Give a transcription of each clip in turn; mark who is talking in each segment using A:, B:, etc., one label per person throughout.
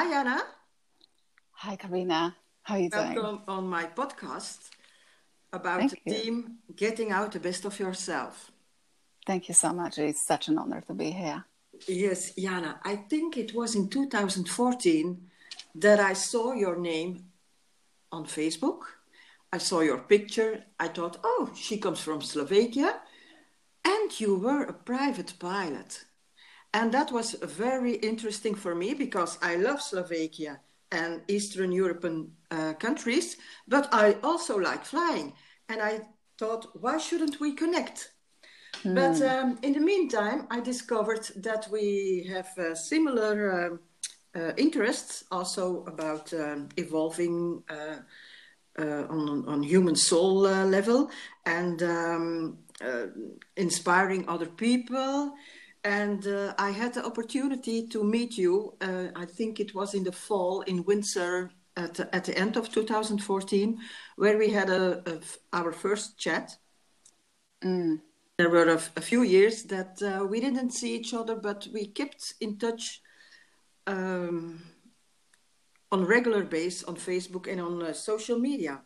A: Hi, Anna.
B: Hi, Karina. How are you doing?
A: Welcome on my podcast about
B: Thank
A: the
B: you.
A: theme Getting Out the Best of Yourself.
B: Thank you so much. It's such an honor to be here.
A: Yes, Jana, I think it was in 2014 that I saw your name on Facebook. I saw your picture. I thought, oh, she comes from Slovakia. And you were a private pilot. And that was very interesting for me because I love Slovakia and Eastern European uh, countries, but I also like flying. And I thought, why shouldn't we connect? But um, in the meantime, I discovered that we have uh, similar um uh, interests also about um, evolving uh, uh, on, on human soul uh, level and um, inspiring other people. And uh, I had the opportunity to meet you. Uh, I think it was in the fall in Windsor at the, at the end of 2014, where we had a, a our first chat. There were a, few years that uh, we didn't see each other, but we kept in touch um, on regular base on Facebook and on uh, social media.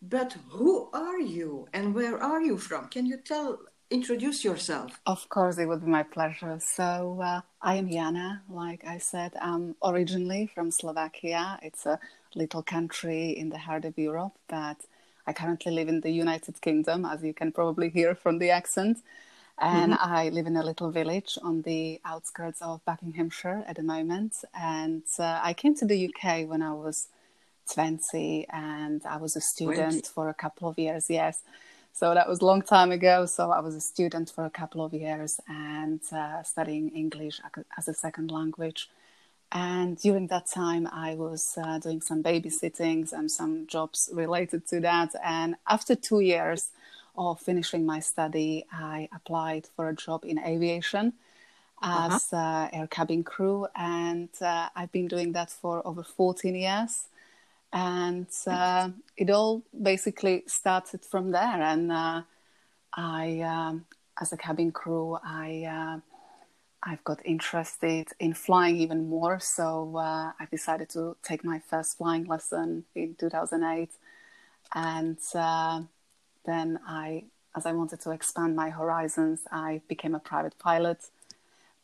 A: But who are you and where are you from? Can you tell, introduce yourself?
B: Of course, it would be my pleasure. So, uh, I am Jana. Like I said, I'm originally from Slovakia. It's a little country in the heart of Europe, but I currently live in the United Kingdom, as you can probably hear from the accent. And I live in a little village on the outskirts of Buckinghamshire at the moment. And uh, I came to the UK when I was 20 and I was a student for a couple of years. Yes. So that was a long time ago. So I was a student for a couple of years and uh, studying English as a second language. And during that time, I was uh, doing some babysittings and some jobs related to that. And after two years of finishing my study, I applied for a job in aviation as uh, air cabin crew. And uh, I've been doing that for over 14 years and uh, it all basically started from there. And uh, I, um, as a cabin crew, I uh, I've got interested in flying even more. So uh, I decided to take my first flying lesson in 2008, and uh, then I, as I wanted to expand my horizons, I became a private pilot.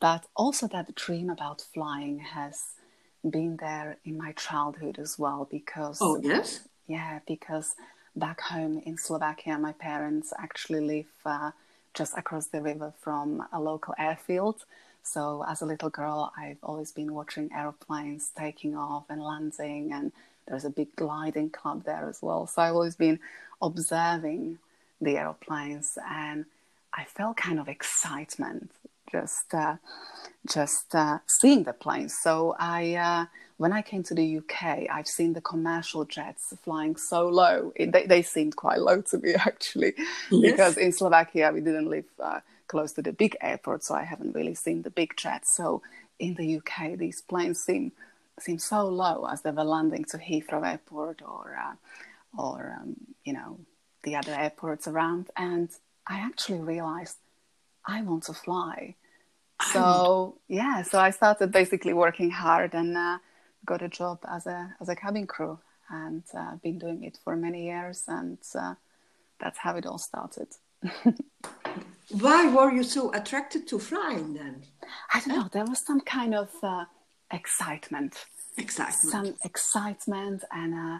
B: But also that dream about flying has been there in my childhood as well because
A: Oh, yes?
B: yeah because back home in slovakia my parents actually live uh, just across the river from a local airfield so as a little girl i've always been watching aeroplanes taking off and landing and there's a big gliding club there as well so i've always been observing the aeroplanes and i felt kind of excitement just uh, just uh, seeing the planes. So I, uh, when I came to the UK, I've seen the commercial jets flying so low. It, they, they seemed quite low to me actually,
A: Yes.
B: because in Slovakia we didn't live uh, close to the big airport, so I haven't really seen the big jets. So in the UK, these planes seem seem so low as they were landing to Heathrow Airport or uh, or um, you know the other airports around, and I actually realized I want to fly. So yeah, so I started basically working hard and uh, got a job as a as a cabin crew, and uh, been doing it for many years, and uh, that's how it all started.
A: Why were you so attracted to flying then?
B: I don't know, there was some kind of uh, excitement,
A: Excitement.
B: some excitement, and uh,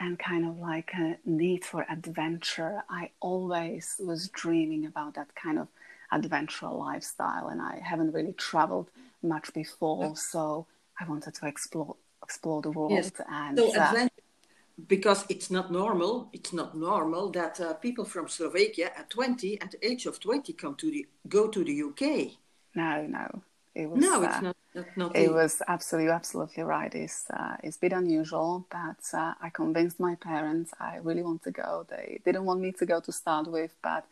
B: and kind of like a need for adventure. I always was dreaming about that kind of adventure lifestyle, and I haven't really traveled much before, so I wanted to explore explore the world.
A: Yes.
B: And
A: So
B: uh,
A: because it's not normal. It's not normal that uh, people from Slovakia at 20, at the age of 20, come to the go to the UK.
B: no, no, it was
A: No,
B: uh,
A: it's not. not, not
B: It was absolutely, absolutely right. It's uh, it's a bit unusual, but uh, I convinced my parents I really want to go. They didn't want me to go to start with, but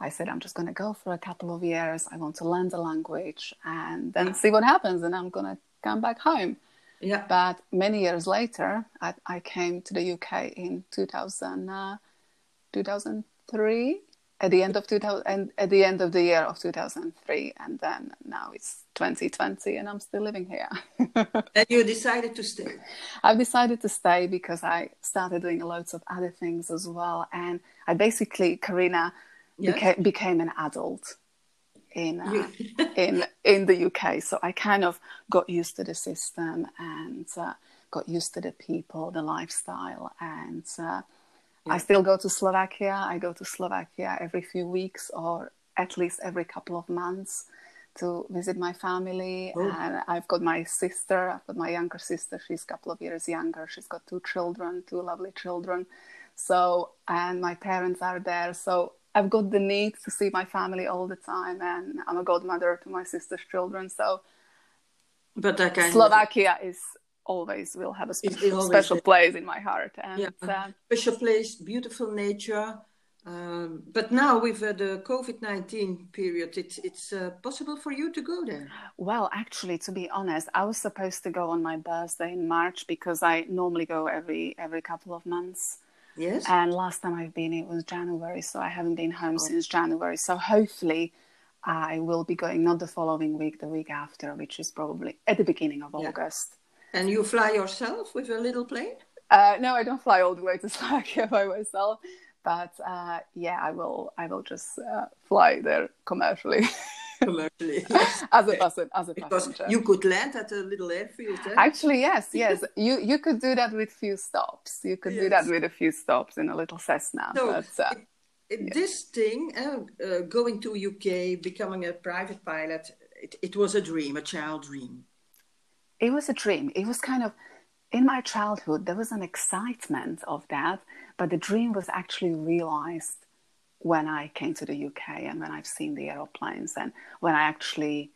B: I said I'm just going to go for a couple of years. I want to learn the language and then see what happens, and I'm going to come back home.
A: yeah.
B: But many years later, I, I came to the UK in 2000, uh, 2003, at the end of 2000 and at the end of the year of 2003 and then now it's 2020 and i'm still living here
A: and you decided to stay
B: i've decided to stay because i started doing loads of other things as well and i basically karina yes. became, became an adult in uh, in in the uk so i kind of got used to the system and uh, got used to the people the lifestyle and uh, yeah. I still go to Slovakia. I go to Slovakia every few weeks or at least every couple of months to visit my family. Oh. And I've got my sister, I've got my younger sister. She's a couple of years younger. She's got two children, two lovely children. So, and my parents are there. So I've got the need to see my family all the time. And I'm a godmother to my sister's children. So,
A: but kind
B: Slovakia is always will have a special, place in my heart. And yeah. uh,
A: special place, beautiful nature. Um, but now with uh, the COVID nineteen period, it's it's uh, possible for you to go there.
B: Well, actually, to be honest, I was supposed to go on my birthday in March because I normally go every every couple of months.
A: Yes.
B: And last time I've been, it was January, so I haven't been home oh. since January. So hopefully, I will be going not the following week, the week after, which is probably at the beginning of yeah. August.
A: And you fly yourself with a little plane?
B: Uh, no, I don't fly all the way to Slovakia by myself. But uh, yeah, I will. I will just uh, fly there commercially.
A: commercially
B: as a person as a
A: because
B: passenger.
A: you could land at a little airfield eh?
B: actually yes yes you you could do that with few stops you could yes. do that with a few stops in a little cessna
A: so but, uh, it, yeah. this thing uh, uh, going to uk becoming a private pilot it, it was a dream a child dream
B: it was a dream. It was kind of in my childhood, there was an excitement of that, but the dream was actually realized when I came to the UK and when I've seen the aeroplanes and when I actually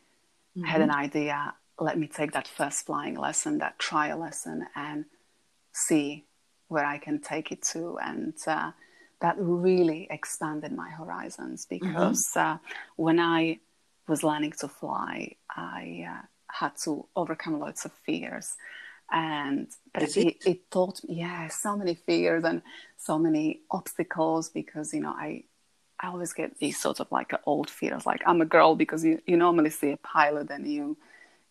B: mm-hmm. had an idea let me take that first flying lesson, that trial lesson, and see where I can take it to. And uh, that really expanded my horizons mm-hmm. because mm-hmm. uh, when I was learning to fly, I uh, had to overcome lots of fears and but it, it? it, taught me yeah so many fears and so many obstacles because you know i i always get these sort of like old fears like i'm a girl because you, you normally see a pilot and you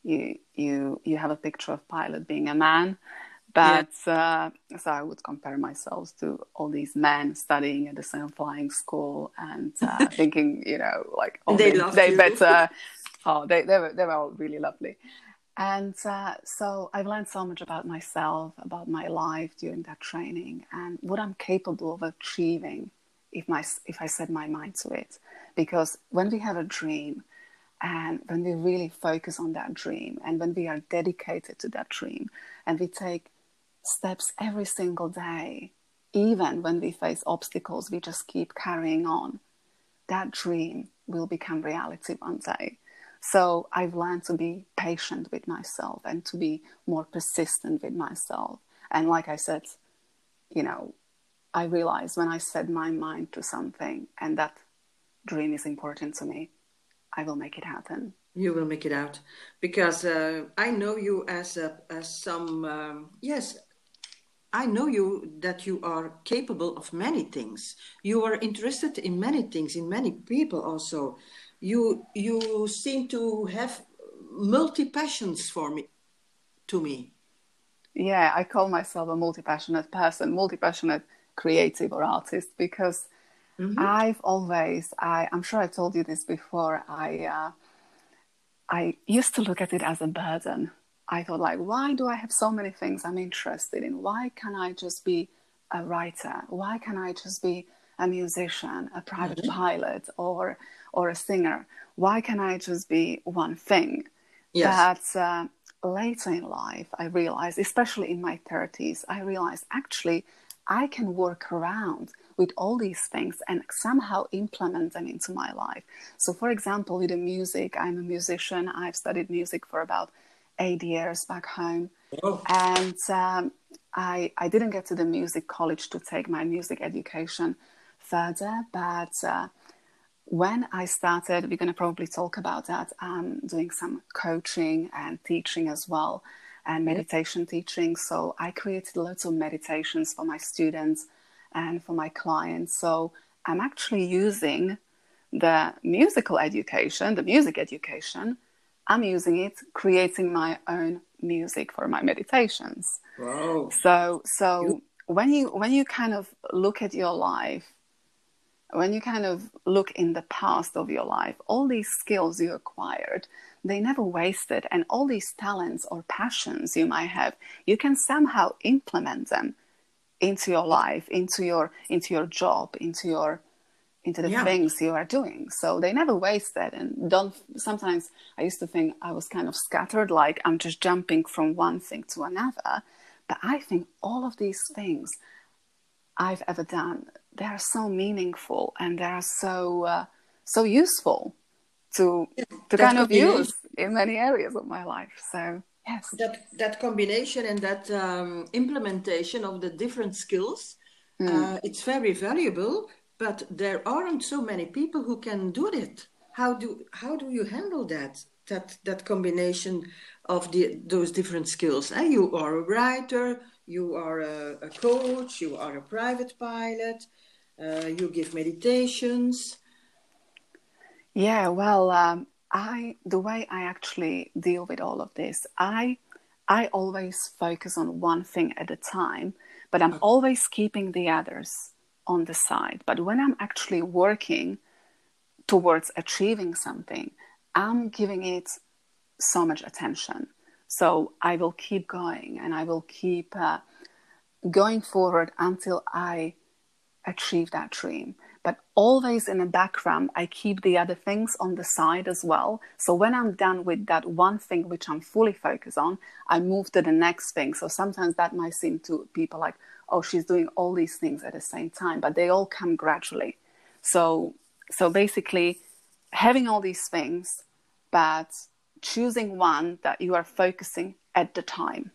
B: you you you have a picture of pilot being a man but yeah. uh, so i would compare myself to all these men studying at the same flying school and uh, thinking you know like oh, they, they, they better oh, they, they, were, they were all really lovely. And uh, so I've learned so much about myself, about my life during that training, and what I'm capable of achieving if, my, if I set my mind to it. Because when we have a dream, and when we really focus on that dream, and when we are dedicated to that dream, and we take steps every single day, even when we face obstacles, we just keep carrying on, that dream will become reality one day. So I've learned to be patient with myself and to be more persistent with myself. And like I said, you know, I realize when I set my mind to something and that dream is important to me, I will make it happen.
A: You will make it out because uh, I know you as a, as some um, yes. I know you that you are capable of many things. You are interested in many things, in many people also you you seem to have multi passions for me to me
B: yeah i call myself a multi-passionate person multi-passionate creative or artist because mm-hmm. i've always I, i'm sure i told you this before i uh, i used to look at it as a burden i thought like why do i have so many things i'm interested in why can i just be a writer why can i just be a musician a private mm-hmm. pilot or or a singer. Why can I just be one thing? Yes. That uh, later in life, I realized, especially in my 30s, I realized actually I can work around with all these things and somehow implement them into my life. So, for example, with the music, I'm a musician. I've studied music for about eight years back home. Oh. And um, I, I didn't get to the music college to take my music education further, but uh, when I started, we're going to probably talk about that, um, doing some coaching and teaching as well, and meditation teaching. So I created lots of meditations for my students and for my clients. So I'm actually using the musical education, the music education, I'm using it creating my own music for my meditations.
A: Wow.
B: So so you- when you when you kind of look at your life, when you kind of look in the past of your life, all these skills you acquired, they never wasted and all these talents or passions you might have, you can somehow implement them into your life, into your into your job, into your into the
A: Yeah.
B: things you are doing. So they never waste that. And don't, sometimes I used to think I was kind of scattered, like I'm just jumping from one thing to another. But I think all of these things I've ever done, they are so meaningful and they are so, uh, so useful to, to
A: that
B: kind of use in many areas of my life. So, yes.
A: that that combination and that um, implementation of the different skills uh, it's very valuable but there aren't so many people who can do it how do how do you handle that that that combination of the those different skills eh? you are a writer you are a, a coach you are a private pilot uh, you give meditations
B: Yeah, well, um, I the way I actually deal with all of this, I I always focus on one thing at a time, but I'm always keeping the others on the side. But when I'm actually working towards achieving something, I'm giving it so much attention. So I will keep going and I will keep uh, going forward until I achieve that dream. But always in the background, I keep the other things on the side as well. So when I'm done with that one thing which I'm fully focused on, I move to the next thing. So sometimes that might seem to people like, oh, she's doing all these things at the same time, but they all come gradually. So so basically having all these things, but choosing one that you are focusing at the time.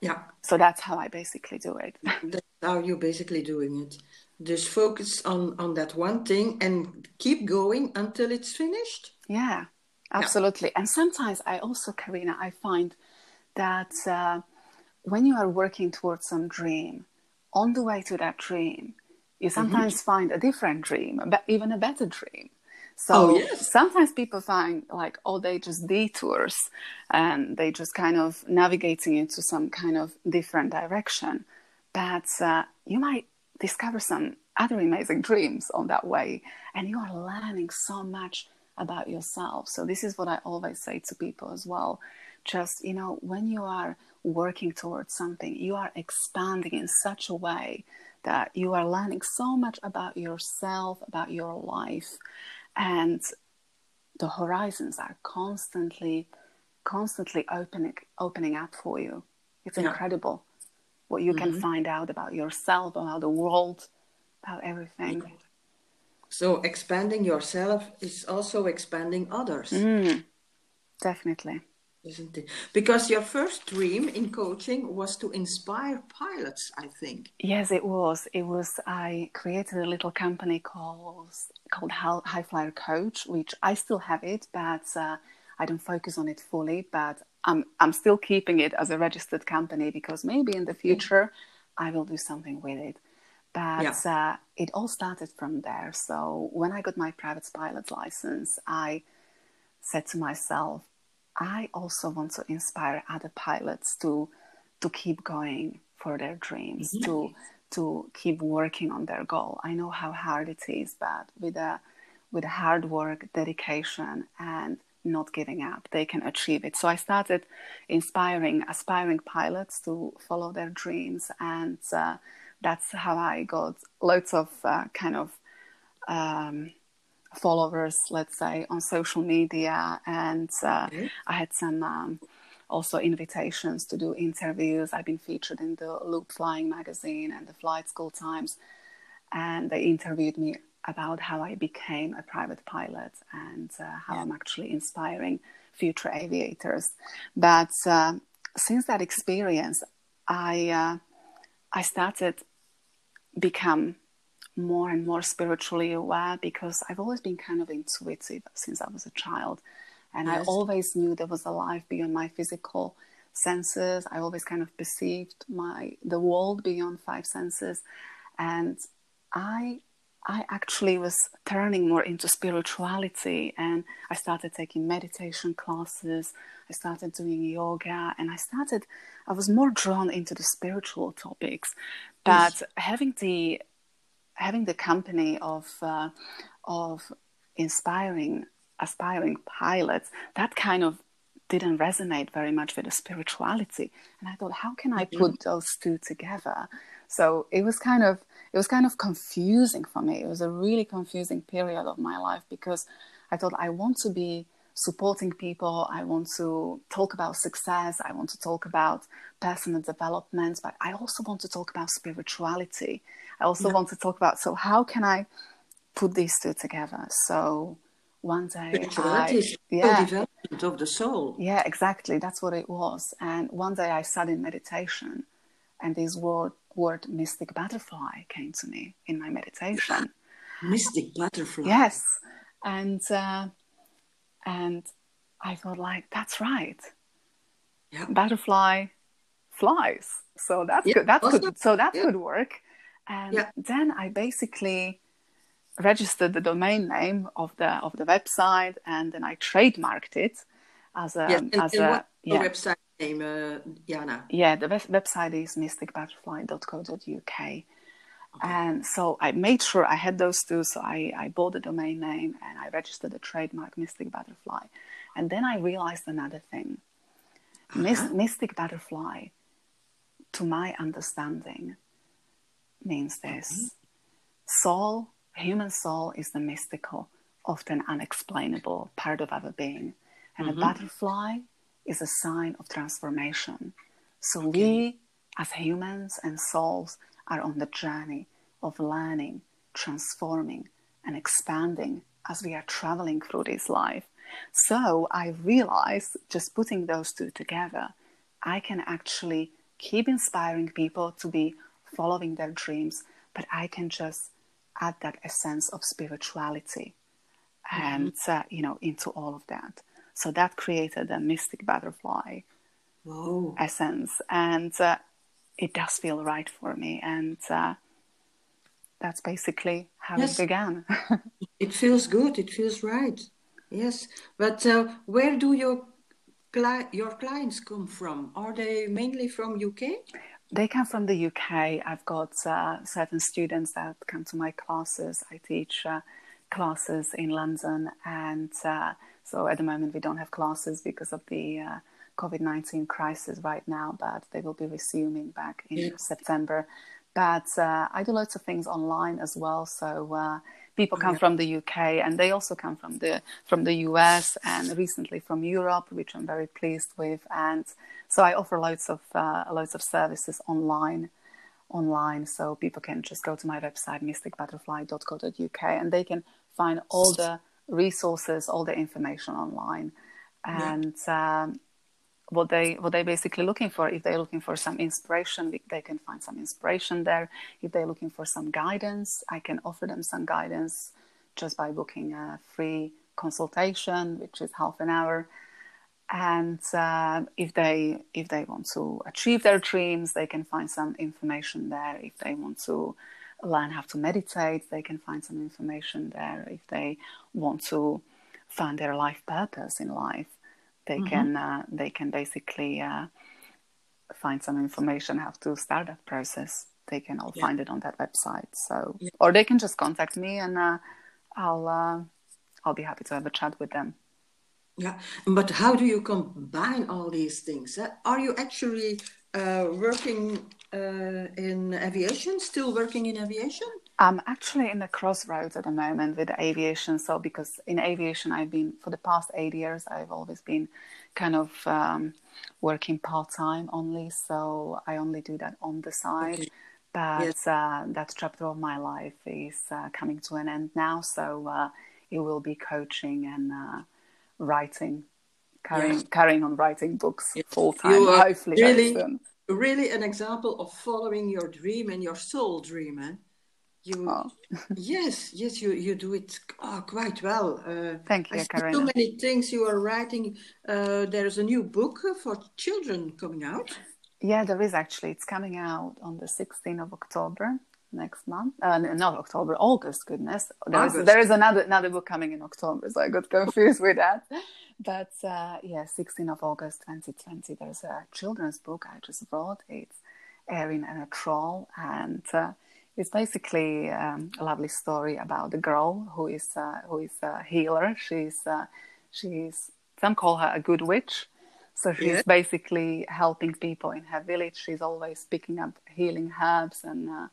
A: yeah
B: So that's how I basically do it.
A: that's how you're basically doing it just focus on on that one thing and keep going until it's finished
B: Yeah, absolutely. And sometimes I also, Karina, I find that uh, when you are working towards some dream, on the way to that dream, you sometimes find a different dream, but even a better dream. So
A: Oh, yes.
B: sometimes people find like, oh, they just detours and they just kind of navigating into some kind of different direction. But uh, you might discover some other amazing dreams on that way, and you are learning so much about yourself. So this is what I always say to people as well. Just, you know, when you are working towards something, you are expanding in such a way that you are learning so much about yourself, about your life, and the horizons are constantly, constantly opening opening up for you. It's
A: Yeah.
B: incredible what you can find out about yourself, about the world, about everything.
A: so expanding yourself is also expanding others
B: Mm. Definitely.
A: isn't it because your first dream in coaching was to inspire pilots i think
B: Yes, it was. It was. I created a little company called called High Flyer Coach, which I still have it, but uh, I don't focus on it fully. But I'm I'm still keeping it as a registered company because maybe in the future I will do something with it. But uh, it all started from there. So when I got my private pilot's license, I said to myself, I also want to inspire other pilots to to keep going for their dreams, to to keep working on their goal. I know how hard it is, but with a with hard work, dedication, and not giving up, they can achieve it. So I started inspiring aspiring pilots to follow their dreams, and uh, that's how I got loads of uh, kind of um, followers, let's say, on social media, and uh,
A: Okay.
B: I had some um, also invitations to do interviews. I've been featured in the Loop Flying magazine and the Flight School Times, and they interviewed me about how I became a private pilot and uh, how I'm actually inspiring future aviators. But uh, since that experience, I uh, I started become more and more spiritually aware because I've always been kind of intuitive since I was a child. And I always knew there was a life beyond my physical senses. I always kind of perceived my the world beyond five senses. And I I actually was turning more into spirituality and I started taking meditation classes. I started doing yoga and I started, I was more drawn into the spiritual topics. But having the having the company of uh, of inspiring aspiring pilots, that kind of didn't resonate very much with the spirituality. And I thought, how can I mm-hmm. put those two together? So it was kind of it was kind of confusing for me. It was a really confusing period of my life because I thought I want to be supporting people. I want to talk about success. I want to talk about personal development, but I also want to talk about spirituality. I also yeah. want to talk about so how can I put these two together? So one day
A: spirituality I, is yeah, development of the soul.
B: Yeah, exactly. That's what it was. And one day I sat in meditation and this word word mystic butterfly came to me in my meditation.
A: Mystic butterfly.
B: Yes, and uh, and I thought like that's right. Yeah. Butterfly flies, so that's yeah, good. That's awesome. good. So that yeah. could work. And yeah. then I basically registered the domain name of the of the website, and then I trademarked it as a
A: yeah,
B: as a
A: yeah. website name, uh, Jana?
B: Yeah, the web- website is mysticbutterfly.co.uk. Okay. And so I made sure I had those two. So I, I bought the domain name and I registered the trademark Mystic Butterfly. And then I realized another thing uh-huh. Mystic Butterfly, to my understanding, means this mm-hmm. soul, human soul is the mystical, often unexplainable part of our being. And mm-hmm. a butterfly is a sign of transformation. So okay. we, as humans and souls, are on the journey of learning, transforming, and expanding as we are traveling through this life. So I realized just putting those two together, I can actually keep inspiring people to be following their dreams, but I can just add that essence of spirituality mm-hmm. and uh, you know into all of that so that created a mystic butterfly
A: Whoa.
B: essence, and uh, it does feel right for me. And uh, that's basically how yes. it began.
A: it feels good. It feels right. Yes, but uh, where do your cli- your clients come from? Are they mainly from UK?
B: They come from the UK. I've got uh, certain students that come to my classes. I teach uh, classes in London and uh, so at the moment, we don't have classes because of the uh, COVID 19 crisis right now, but they will be resuming back in yeah. September. But uh, I do lots of things online as well. So uh, people come yeah. from the UK and they also come from the from the US and recently from Europe, which I'm very pleased with. And so I offer loads of uh, loads of services online online so people can just go to my website mysticbutterfly.co.uk and they can find all the resources, all the information online, and yeah. um, what they what they're basically looking for. If they're looking for some inspiration, they can find some inspiration there. If they're looking for some guidance, I can offer them some guidance just by booking a free consultation, which is half an hour. And uh, if they if they want to achieve their dreams, they can find some information there. If they want to learn how to meditate, they can find some information there. If they want to find their life purpose in life, they mm-hmm. can uh, they can basically uh, find some information how to start that process. They can all yeah. find it on that website. So, yeah. or they can just contact me, and uh, I'll uh, I'll be happy to have a chat with them.
A: Yeah, but how do you combine all these things? Are you actually uh, working uh, in aviation, still working in aviation?
B: I'm actually in the crossroads at the moment with aviation. So, because in aviation, I've been for the past eight years, I've always been kind of um, working part time only. So, I only do that on the side. Okay. But yes. uh, that chapter of my life is uh, coming to an end now. So, uh, it will be coaching and uh, writing carrying carrying on writing books yes. full time. Hopefully,
A: really, really an example of following your dream and your soul dream. Eh? You, oh. yes, yes, you you do it oh, quite well.
B: Uh, Thank you, Karen.
A: So many things you are writing. Uh, there's a new book for children coming out.
B: Yeah, there is actually. It's coming out on the 16th of October. next month. Uh, not October, August. Goodness, there is, there is another another book coming in October, so I got confused with that. But uh, yeah, 16th of August, 2020. There's a children's book I just wrote. It's Erin and a Troll, and uh, it's basically um, a lovely story about a girl who is uh, who is a healer. She's uh, she's some call her a good witch so she's yeah. basically helping people in her village. She's always picking up healing herbs, and uh,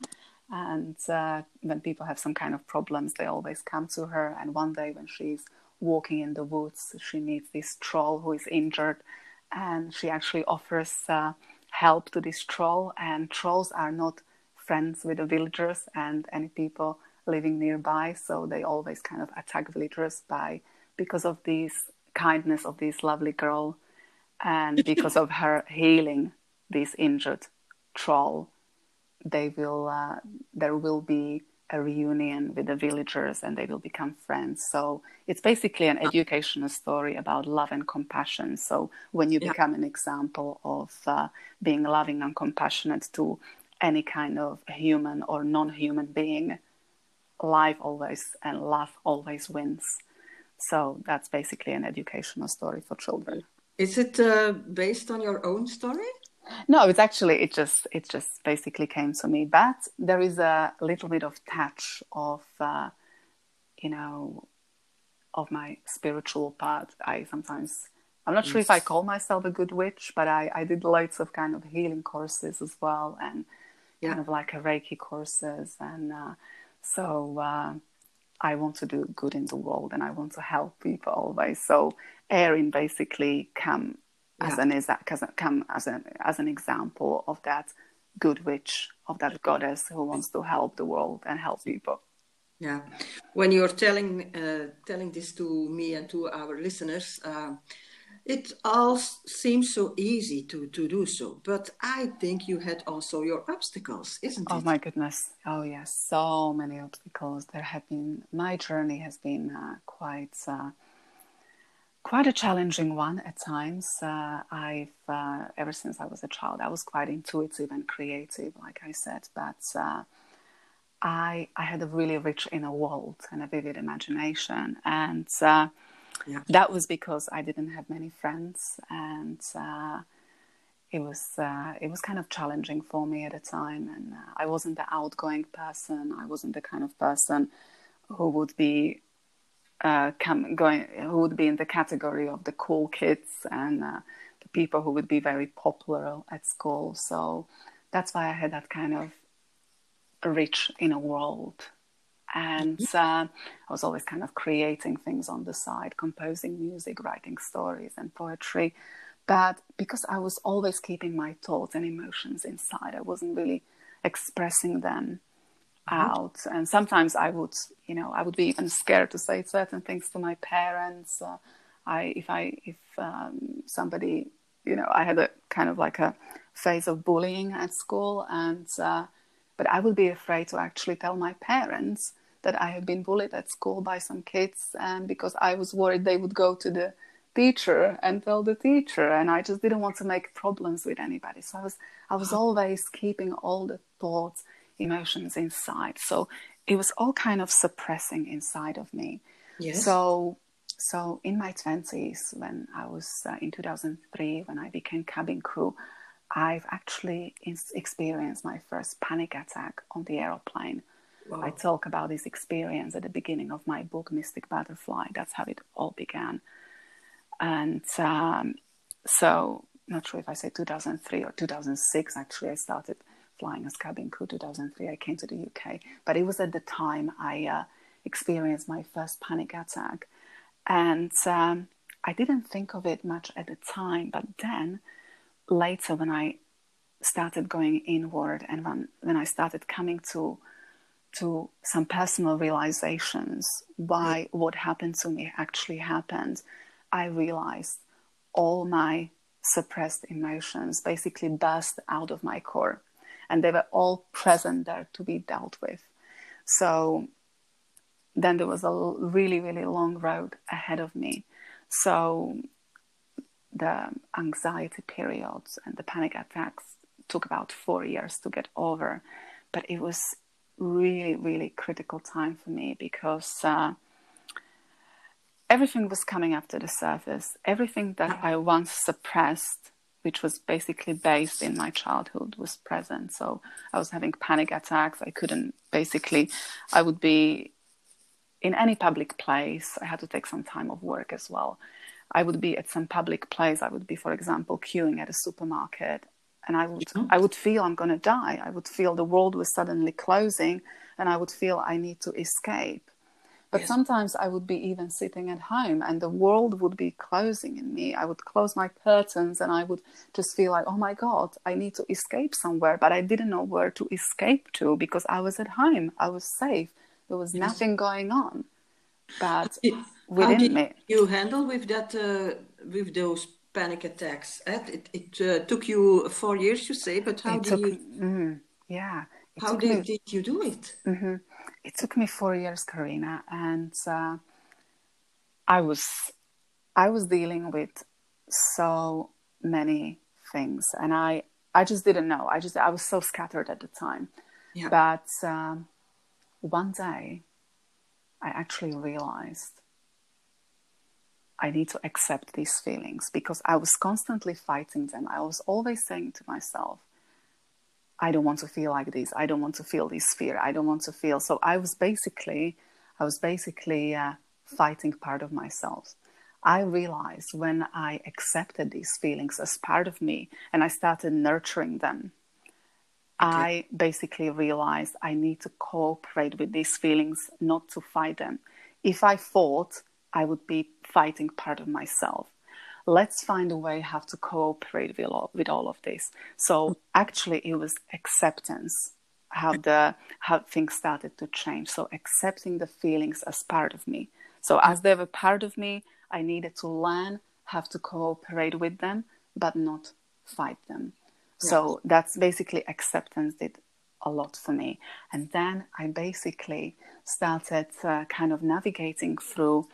B: and uh, when people have some kind of problems, they always come to her. And one day, when she's walking in the woods, she meets this troll who is injured, and she actually offers uh, help to this troll. And trolls are not friends with the villagers and any people living nearby, so they always kind of attack villagers by because of this kindness of this lovely girl and because of her healing this injured troll they will uh, there will be a reunion with the villagers and they will become friends. So it's basically an educational story about love and compassion. So when you yeah. become an example of uh, being loving and compassionate to any kind of human or non-human being life always and love always wins so that's basically an educational story for children
A: is it uh, based on your own story?
B: No, it's actually it just it just basically came to me, but there is a little bit of touch of uh, you know of my spiritual part. I sometimes I'm not sure if I call myself a good witch, but I, I did lots of kind of healing courses as well, and yeah. kind of like a Reiki courses, and uh, so uh, I want to do good in the world, and I want to help people always. So Erin basically come yeah. as an as come as an as an example of that good witch of that goddess who wants to help the world and help people.
A: Yeah, when you're telling uh, telling this to me and to our listeners, uh, it all seems so easy to to do so. But I think you had also your obstacles, isn't
B: oh,
A: it?
B: Oh my goodness! Oh yes, so many obstacles. There have been. My journey has been uh, quite uh, quite a challenging one at times. Uh, I've uh, ever since I was a child, I was quite intuitive and creative, like I said, but uh, I I had a really rich inner world and a vivid imagination, and uh, yeah. that was because I didn't have many friends, and uh, it was uh, it was kind of challenging for me at a time, and I wasn't the outgoing person. I wasn't the kind of person who would be uh, come, going who would be in the category of the cool kids and uh, the people who would be very popular at school. So that's why I had that kind of rich inner world. And mm-hmm. uh, I was always kind of creating things on the side, composing music, writing stories and poetry. But because I was always keeping my thoughts and emotions inside, I wasn't really expressing them Mm-hmm. out and sometimes i would you know i would be even scared to say certain things to my parents uh, i if i if um, somebody you know i had a kind of like a phase of bullying at school and uh, but i would be afraid to actually tell my parents that i have been bullied at school by some kids and because i was worried they would go to the teacher and tell the teacher and i just didn't want to make problems with anybody so i was i was always keeping all the thoughts emotions inside. So it was all kind of suppressing inside of me. Yes. So so in my 20s when I was uh, in 2003 when I became cabin crew I've actually experienced my first panic attack on the aeroplane. Wow. I talk about this experience at the beginning of my book Mystic Butterfly. That's how it all began. And um, so, not sure if I say 2003 or 2006. Actually, I started flying as cabin crew 2003 i came to the uk but it was at the time i uh, experienced my first panic attack and um, i didn't think of it much at the time but then later when i started going inward and when, when i started coming to to some personal realizations why mm. what happened to me actually happened i realized all my suppressed emotions basically burst out of my core and they were all present there to be dealt with. So then there was a really, really long road ahead of me. So the anxiety periods and the panic attacks took about four years to get over, but it was really, really critical time for me because uh, everything was coming up to the surface. Everything that I once suppressed, which was basically based in my childhood, was present. So I was having panic attacks. I couldn't basically, I would be in any public place. I had to take some time of work as well. I would be at some public place. I would be, for example, queuing at a supermarket, and I would I would feel I'm going to die. I would feel the world was suddenly closing, and I would feel I need to escape. But yes. sometimes I would be even sitting at home and the world would be closing in me. I would close my curtains and I would just feel like, oh my God, I need to escape somewhere. But I didn't know where to escape to because I was at home. I was safe. There was yes. nothing going on. But within
A: how did
B: me.
A: You handle with that, uh, with those panic attacks. It, it uh, took you four years, you say, but how it did took, you?
B: Mm, yeah.
A: How did, me, did you do it?
B: Mm-hmm. It took me four years, Karina, and uh, I was I was dealing with so many things, and I I just didn't know. I just I was so scattered at the time. Yeah. But um, one day, I actually realized I need to accept these feelings because I was constantly fighting them. I was always saying to myself, I don't want to feel like this. I don't want to feel this fear. I don't want to feel. So I was basically, I was basically uh, fighting part of myself. I realized when I accepted these feelings as part of me and I started nurturing them, okay. I basically realized I need to cooperate with these feelings, not to fight them. If I fought, I would be fighting part of myself. Let's find a way how to cooperate with all, with all of this. So actually, it was acceptance how the how things started to change. So accepting the feelings as part of me. So as they were part of me, I needed to learn how to cooperate with them, but not fight them. So that's basically acceptance did a lot for me. And then I basically started uh, kind of navigating through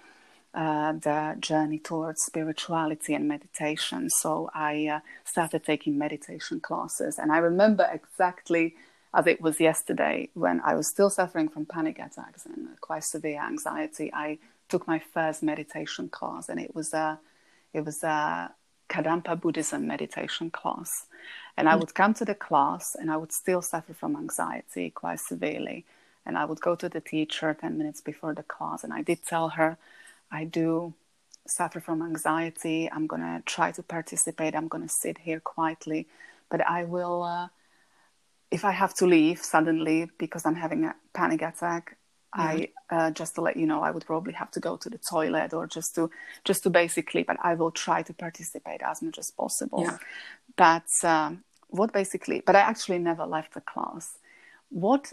B: uh, the journey towards spirituality and meditation. So I uh, started taking meditation classes. And I remember exactly as it was yesterday when I was still suffering from panic attacks and quite severe anxiety. I took my first meditation class, and it was a it was a Kadampa Buddhism meditation class. And I would come to the class, and I would still suffer from anxiety quite severely. And I would go to the teacher 10 minutes before the class, and I did tell her I do suffer from anxiety. I'm going to try to participate. I'm going to sit here quietly. But I will, uh, if I have to leave suddenly because I'm having a panic attack, I uh, just to let you know, I would probably have to go to the toilet or just to just to basically. But I will try to participate as much as possible. Yeah. But um, what basically, but I actually never left the class. What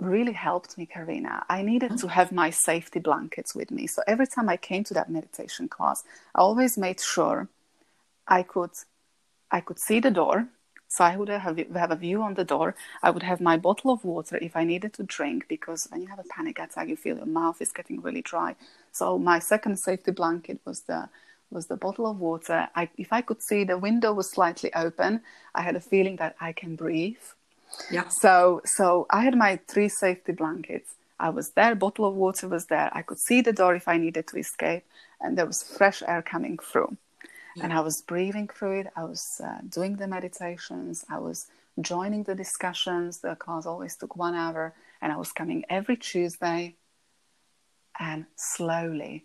B: really helped me, Karina. I needed oh. to have my safety blankets with me. So every time I came to that meditation class, I always made sure I could I could see the door. So I would have, have a view on the door. I would have my bottle of water if I needed to drink because when you have a panic attack, you feel your mouth is getting really dry. So my second safety blanket was the was the bottle of water. I, if I could see the window was slightly open, I had a feeling that I can breathe
A: yeah.
B: So so I had my three safety blankets. I was there, bottle of water was there. I could see the door if I needed to escape, and there was fresh air coming through. Yeah. And I was breathing through it. I was uh, doing the meditations. I was joining the discussions. The class always took one hour, and I was coming every Tuesday. And slowly,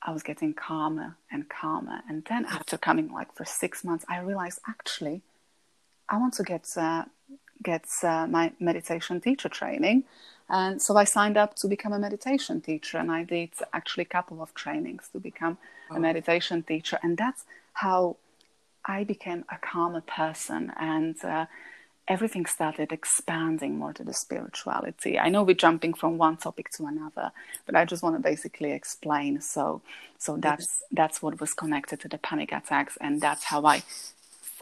B: I was getting calmer and calmer. And then, after coming like for six months, I realized actually, I want to get uh, gets uh, my meditation teacher training. And so I signed up to become a meditation teacher, and I did actually a couple of trainings to become oh. a meditation teacher. And that's how I became a calmer person, and uh, everything started expanding more to the spirituality. I know we're jumping from one topic to another, but I just want to basically explain. So, so that's that's what was connected to the panic attacks, and that's how I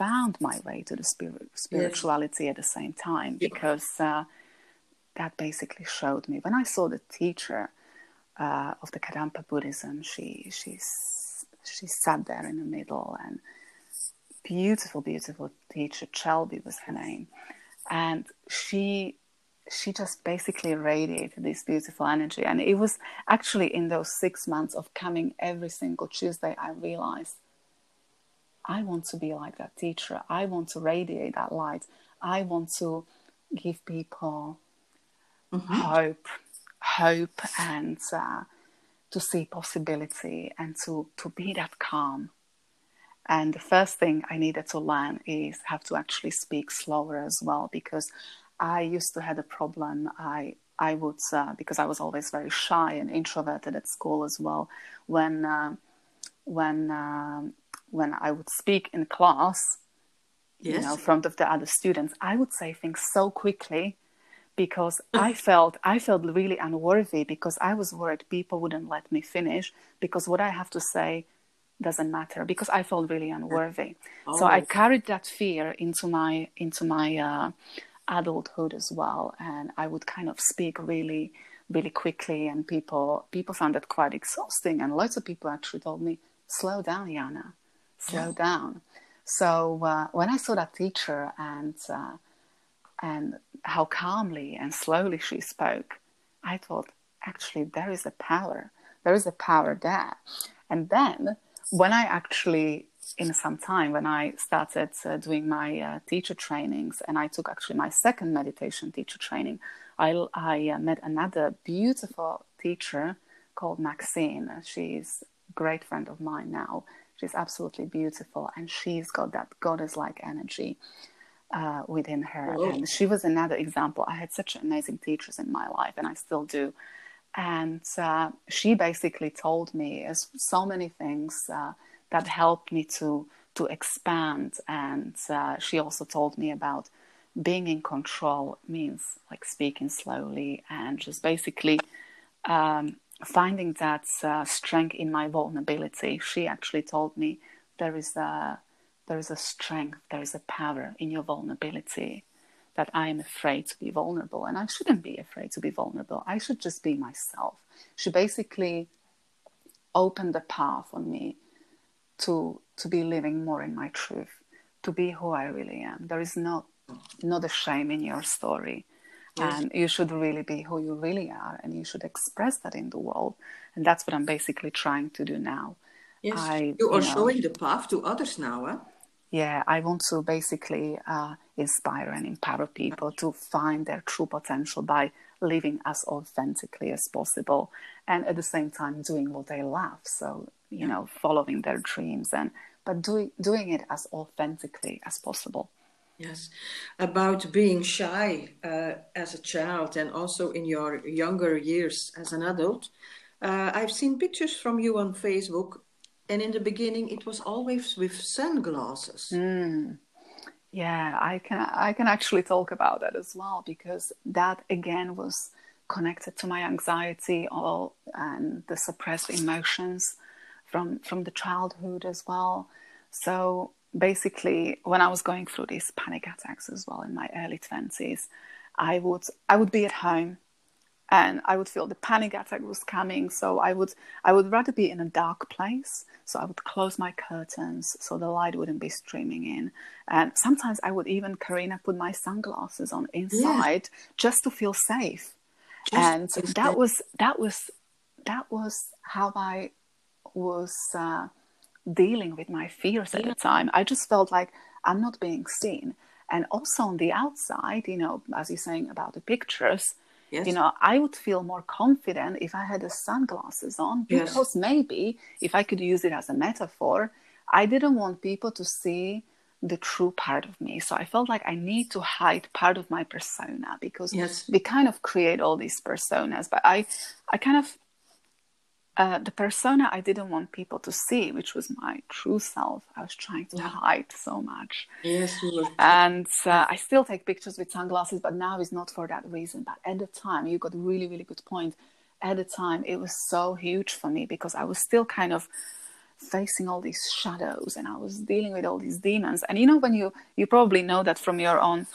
B: found my way to the spirit, spirituality yes. at the same time because uh, that basically showed me when I saw the teacher uh, of the Kadampa Buddhism. She she's she sat there in the middle and beautiful, beautiful teacher. Chelby was her name, and she she just basically radiated this beautiful energy. And it was actually in those six months of coming every single Tuesday, I realized I want to be like that teacher. I want to radiate that light. I want to give people mm-hmm. hope, hope, and uh, to see possibility and to, to be that calm. And the first thing I needed to learn is have to actually speak slower as well, because I used to have a problem. I I would uh, because I was always very shy and introverted at school as well. When uh, when uh, when I would speak in class, yes. you know, in front of the other students, I would say things so quickly because I felt I felt really unworthy because I was worried people wouldn't let me finish because what I have to say doesn't matter because I felt really unworthy. Oh. So I carried that fear into my into my uh, adulthood as well, and I would kind of speak really really quickly, and people people found it quite exhausting, and lots of people actually told me, "Slow down, Yana, slow yeah. down." So uh, when I saw that teacher and uh, and how calmly and slowly she spoke, I thought, actually, there is a power. There is a power there. And then when I actually, in some time, when I started uh, doing my uh, teacher trainings, and I took actually my second meditation teacher training, I, I uh, met another beautiful teacher called Maxine. She's a great friend of mine now. She's absolutely beautiful, and she's got that goddess like energy uh, within her. And she was another example. I had such amazing teachers in my life, and I still do. And uh, she basically told me as so many things uh, that helped me to to expand. And uh, she also told me about being in control means like speaking slowly and just basically um, finding that uh, strength in my vulnerability. She actually told me there is a there is a strength, there is a power in your vulnerability that I am afraid to be vulnerable. And I shouldn't be afraid to be vulnerable. I should just be myself. She basically opened the path for me to to be living more in my truth, to be who I really am. There is no not a shame in your story. Yes. And you should really be who you really are and you should express that in the world. And that's what I'm basically trying to do now.
A: Yes, I, you are you know, showing the path to others now, huh?
B: yeah, I want to basically uh, inspire and empower people to find their true potential by living as authentically as possible and at the same time doing what they love. So, you know, following their dreams and but doing doing it as authentically as possible.
A: Yes, about being shy uh, as a child and also in your younger years as an adult. Uh, I've seen pictures from you on Facebook and in the beginning it was always with sunglasses
B: mm. yeah i can i can actually talk about that as well because that again was connected to my anxiety all and the suppressed emotions from from the childhood as well so basically when i was going through these panic attacks as well in my early 20s i would i would be at home and I would feel the panic attack was coming. So I would I would rather be in a dark place. So I would close my curtains so the light wouldn't be streaming in. And sometimes I would even Karina put my sunglasses on inside yeah. just to feel safe. Just and that was that was that was how I was uh, dealing with my fears at the time. I just felt like I'm not being seen. And also on the outside, you know, as you're saying about the pictures, Yes. You know, I would feel more confident if I had the sunglasses on because yes. maybe if I could use it as a metaphor, I didn't want people to see the true part of me. So I felt like I need to hide part of my persona because yes. we kind of create all these personas. But I I kind of uh, the persona I didn't want people to see, which was my true self, I was trying to yeah. hide so much.
A: Yes,
B: and uh, I still take pictures with sunglasses, but now it's not for that reason. But at the time, you got a really, really good point. At the time, it was so huge for me because I was still kind of facing all these shadows and I was dealing with all these demons. And you know, when you you probably know that from your own,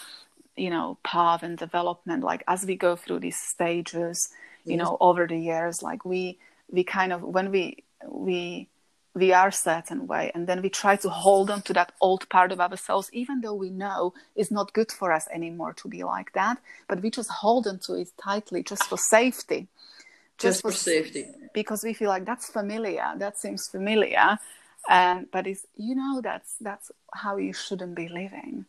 B: you know, path and development, like as we go through these stages, you yes. know, over the years, like we we kind of when we we we are a certain way and then we try to hold on to that old part of ourselves even though we know it's not good for us anymore to be like that. But we just hold on to it tightly just for safety.
A: Just, just for, for, safety.
B: Because we feel like that's familiar that seems familiar. And but it's you know that's that's how you shouldn't be living.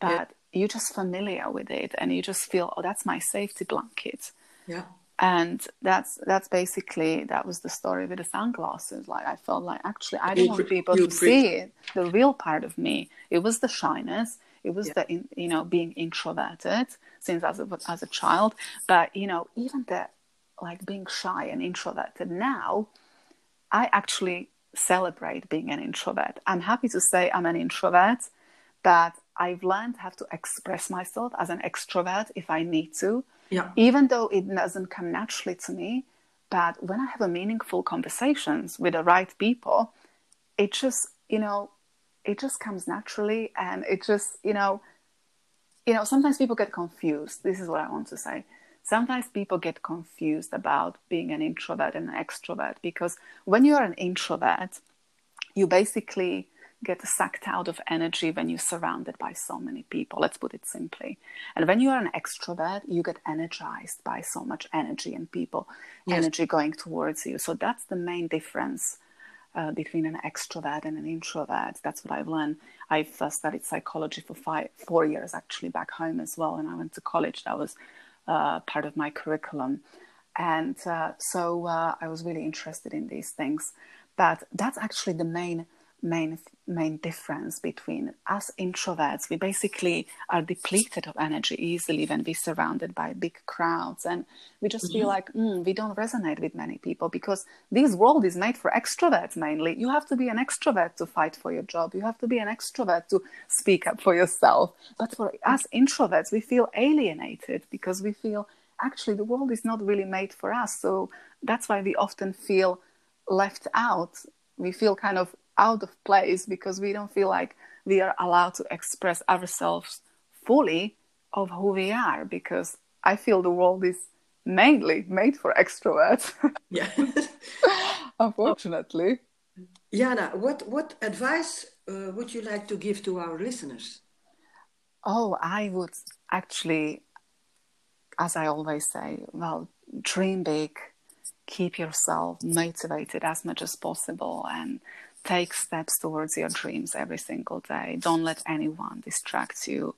B: But yeah. you're just familiar with it and you just feel oh that's my safety blanket.
A: Yeah
B: and that's that's basically that was the story with the sunglasses. Like i felt like actually i don't want people to see it the real part of me. It was the shyness. It was yeah. the in, you know being introverted since as a, as a child. But you know even the like being shy and introverted now i actually celebrate being an introvert. I'm happy to say i'm an introvert but i've learned how to express myself as an extrovert if i need to
A: yeah.
B: Even though it doesn't come naturally to me, but when I have a meaningful conversations with the right people, it just, you know, it just comes naturally and it just, you know, you know, sometimes people get confused. This is what I want to say. Sometimes people get confused about being an introvert and an extrovert because when you're an introvert, you basically get sucked out of energy when you're surrounded by so many people. Let's put it simply. And when you are an extrovert, you get energized by so much energy and people, yes. energy going towards you. So that's the main difference uh, between an extrovert and an introvert. That's what I've learned. I've uh, studied psychology for five, four years actually back home as well. And I went to college. That was uh, part of my curriculum. And uh, so uh, I was really interested in these things. But that's actually the main main main difference between us introverts we basically are depleted of energy easily when we're surrounded by big crowds. And we just mm-hmm. feel like mm, we don't resonate with many people because this world is made for extroverts mainly. You have to be an extrovert to fight for your job. You have to be an extrovert to speak up for yourself. But for us introverts we feel alienated because we feel actually the world is not really made for us. So that's why we often feel left out. We feel kind of out of place because we don't feel like we are allowed to express ourselves fully of who we are because I feel the world is mainly made for extroverts.
A: Yeah.
B: Unfortunately.
A: Jana, what, what advice uh, would you like to give to our listeners?
B: Oh, I would actually, as I always say, well, dream big, keep yourself motivated as much as possible, and take steps towards your dreams every single day. Don't let anyone distract you.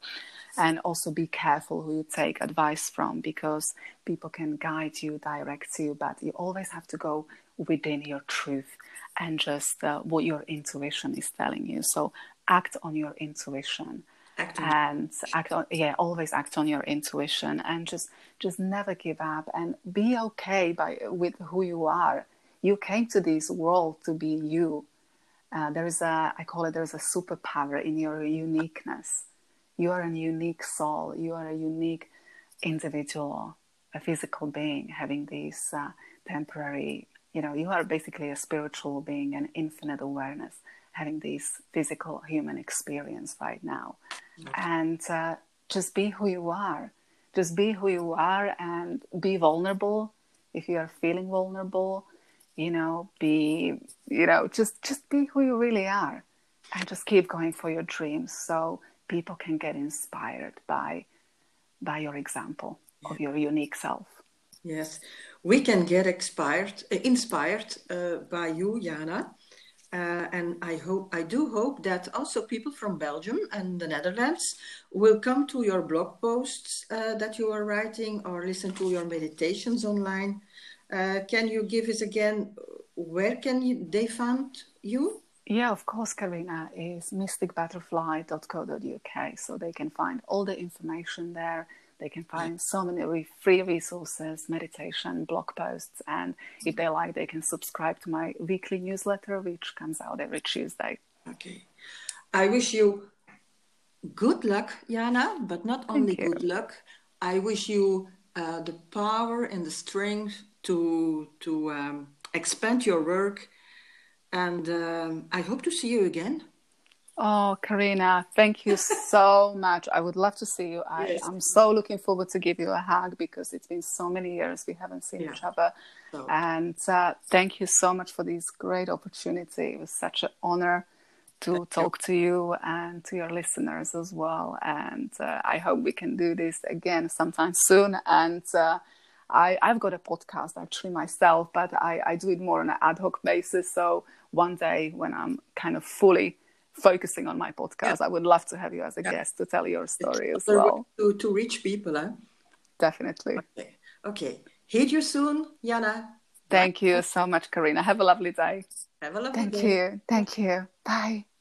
B: And also be careful who you take advice from because people can guide you, direct you, but you always have to go within your truth and just uh, what your intuition is telling you. So act on your intuition.
A: Act
B: and act on yeah always act on your intuition and just just never give up and be okay by with who you are you came to this world to be you uh, there is a i call it there's a superpower in your uniqueness. You are a unique soul. You are a unique individual a physical being having this uh, temporary you know you are basically a spiritual being an infinite awareness having this physical human experience right now. Okay. and uh, just be who you are. Just be who you are and be vulnerable. If you are feeling vulnerable you know be you know just just be who you really are and just keep going for your dreams so people can get inspired by by your example yeah. of your unique self.
A: Yes. We can get inspired uh, inspired uh, by you jana. Uh, and I hope I do hope that also people from Belgium and the Netherlands will come to your blog posts uh, that you are writing or listen to your meditations online uh, can you give us again where can you, they find you?
B: Yeah, of course, Karina is mysticbutterfly.co.uk, so they can find all the information there. They can find so many free resources, meditation, blog posts, and if they like, they can subscribe to my weekly newsletter, which comes out every Tuesday.
A: Okay. I wish you good luck, Jana, but not only good luck. I wish you uh, the power and the strength to to um, expand your work, and um, I hope to see you again.
B: Oh, Karina, thank you so much. I would love to see you. I,
A: Yes.
B: I'm so looking forward to give you a hug because it's been so many years we haven't seen
A: Yeah.
B: each other.
A: So,
B: And uh, thank you so much for this great opportunity. It was such an honor to talk to you and to your listeners as well. And uh, I hope we can do this again sometime soon. And uh, I, I've got a podcast actually myself, but I, I do it more on an ad hoc basis. So one day when I'm kind of fully focusing on my podcast, I would love to have you as a
A: Yeah.
B: guest to tell your story as well.
A: to, to reach people, huh?
B: Definitely.
A: Okay. Okay. Hear you soon, Jana.
B: Thank you so much, Karina. Have a lovely day.
A: Have a lovely
B: Thank
A: day.
B: Thank you. Thank you. Bye.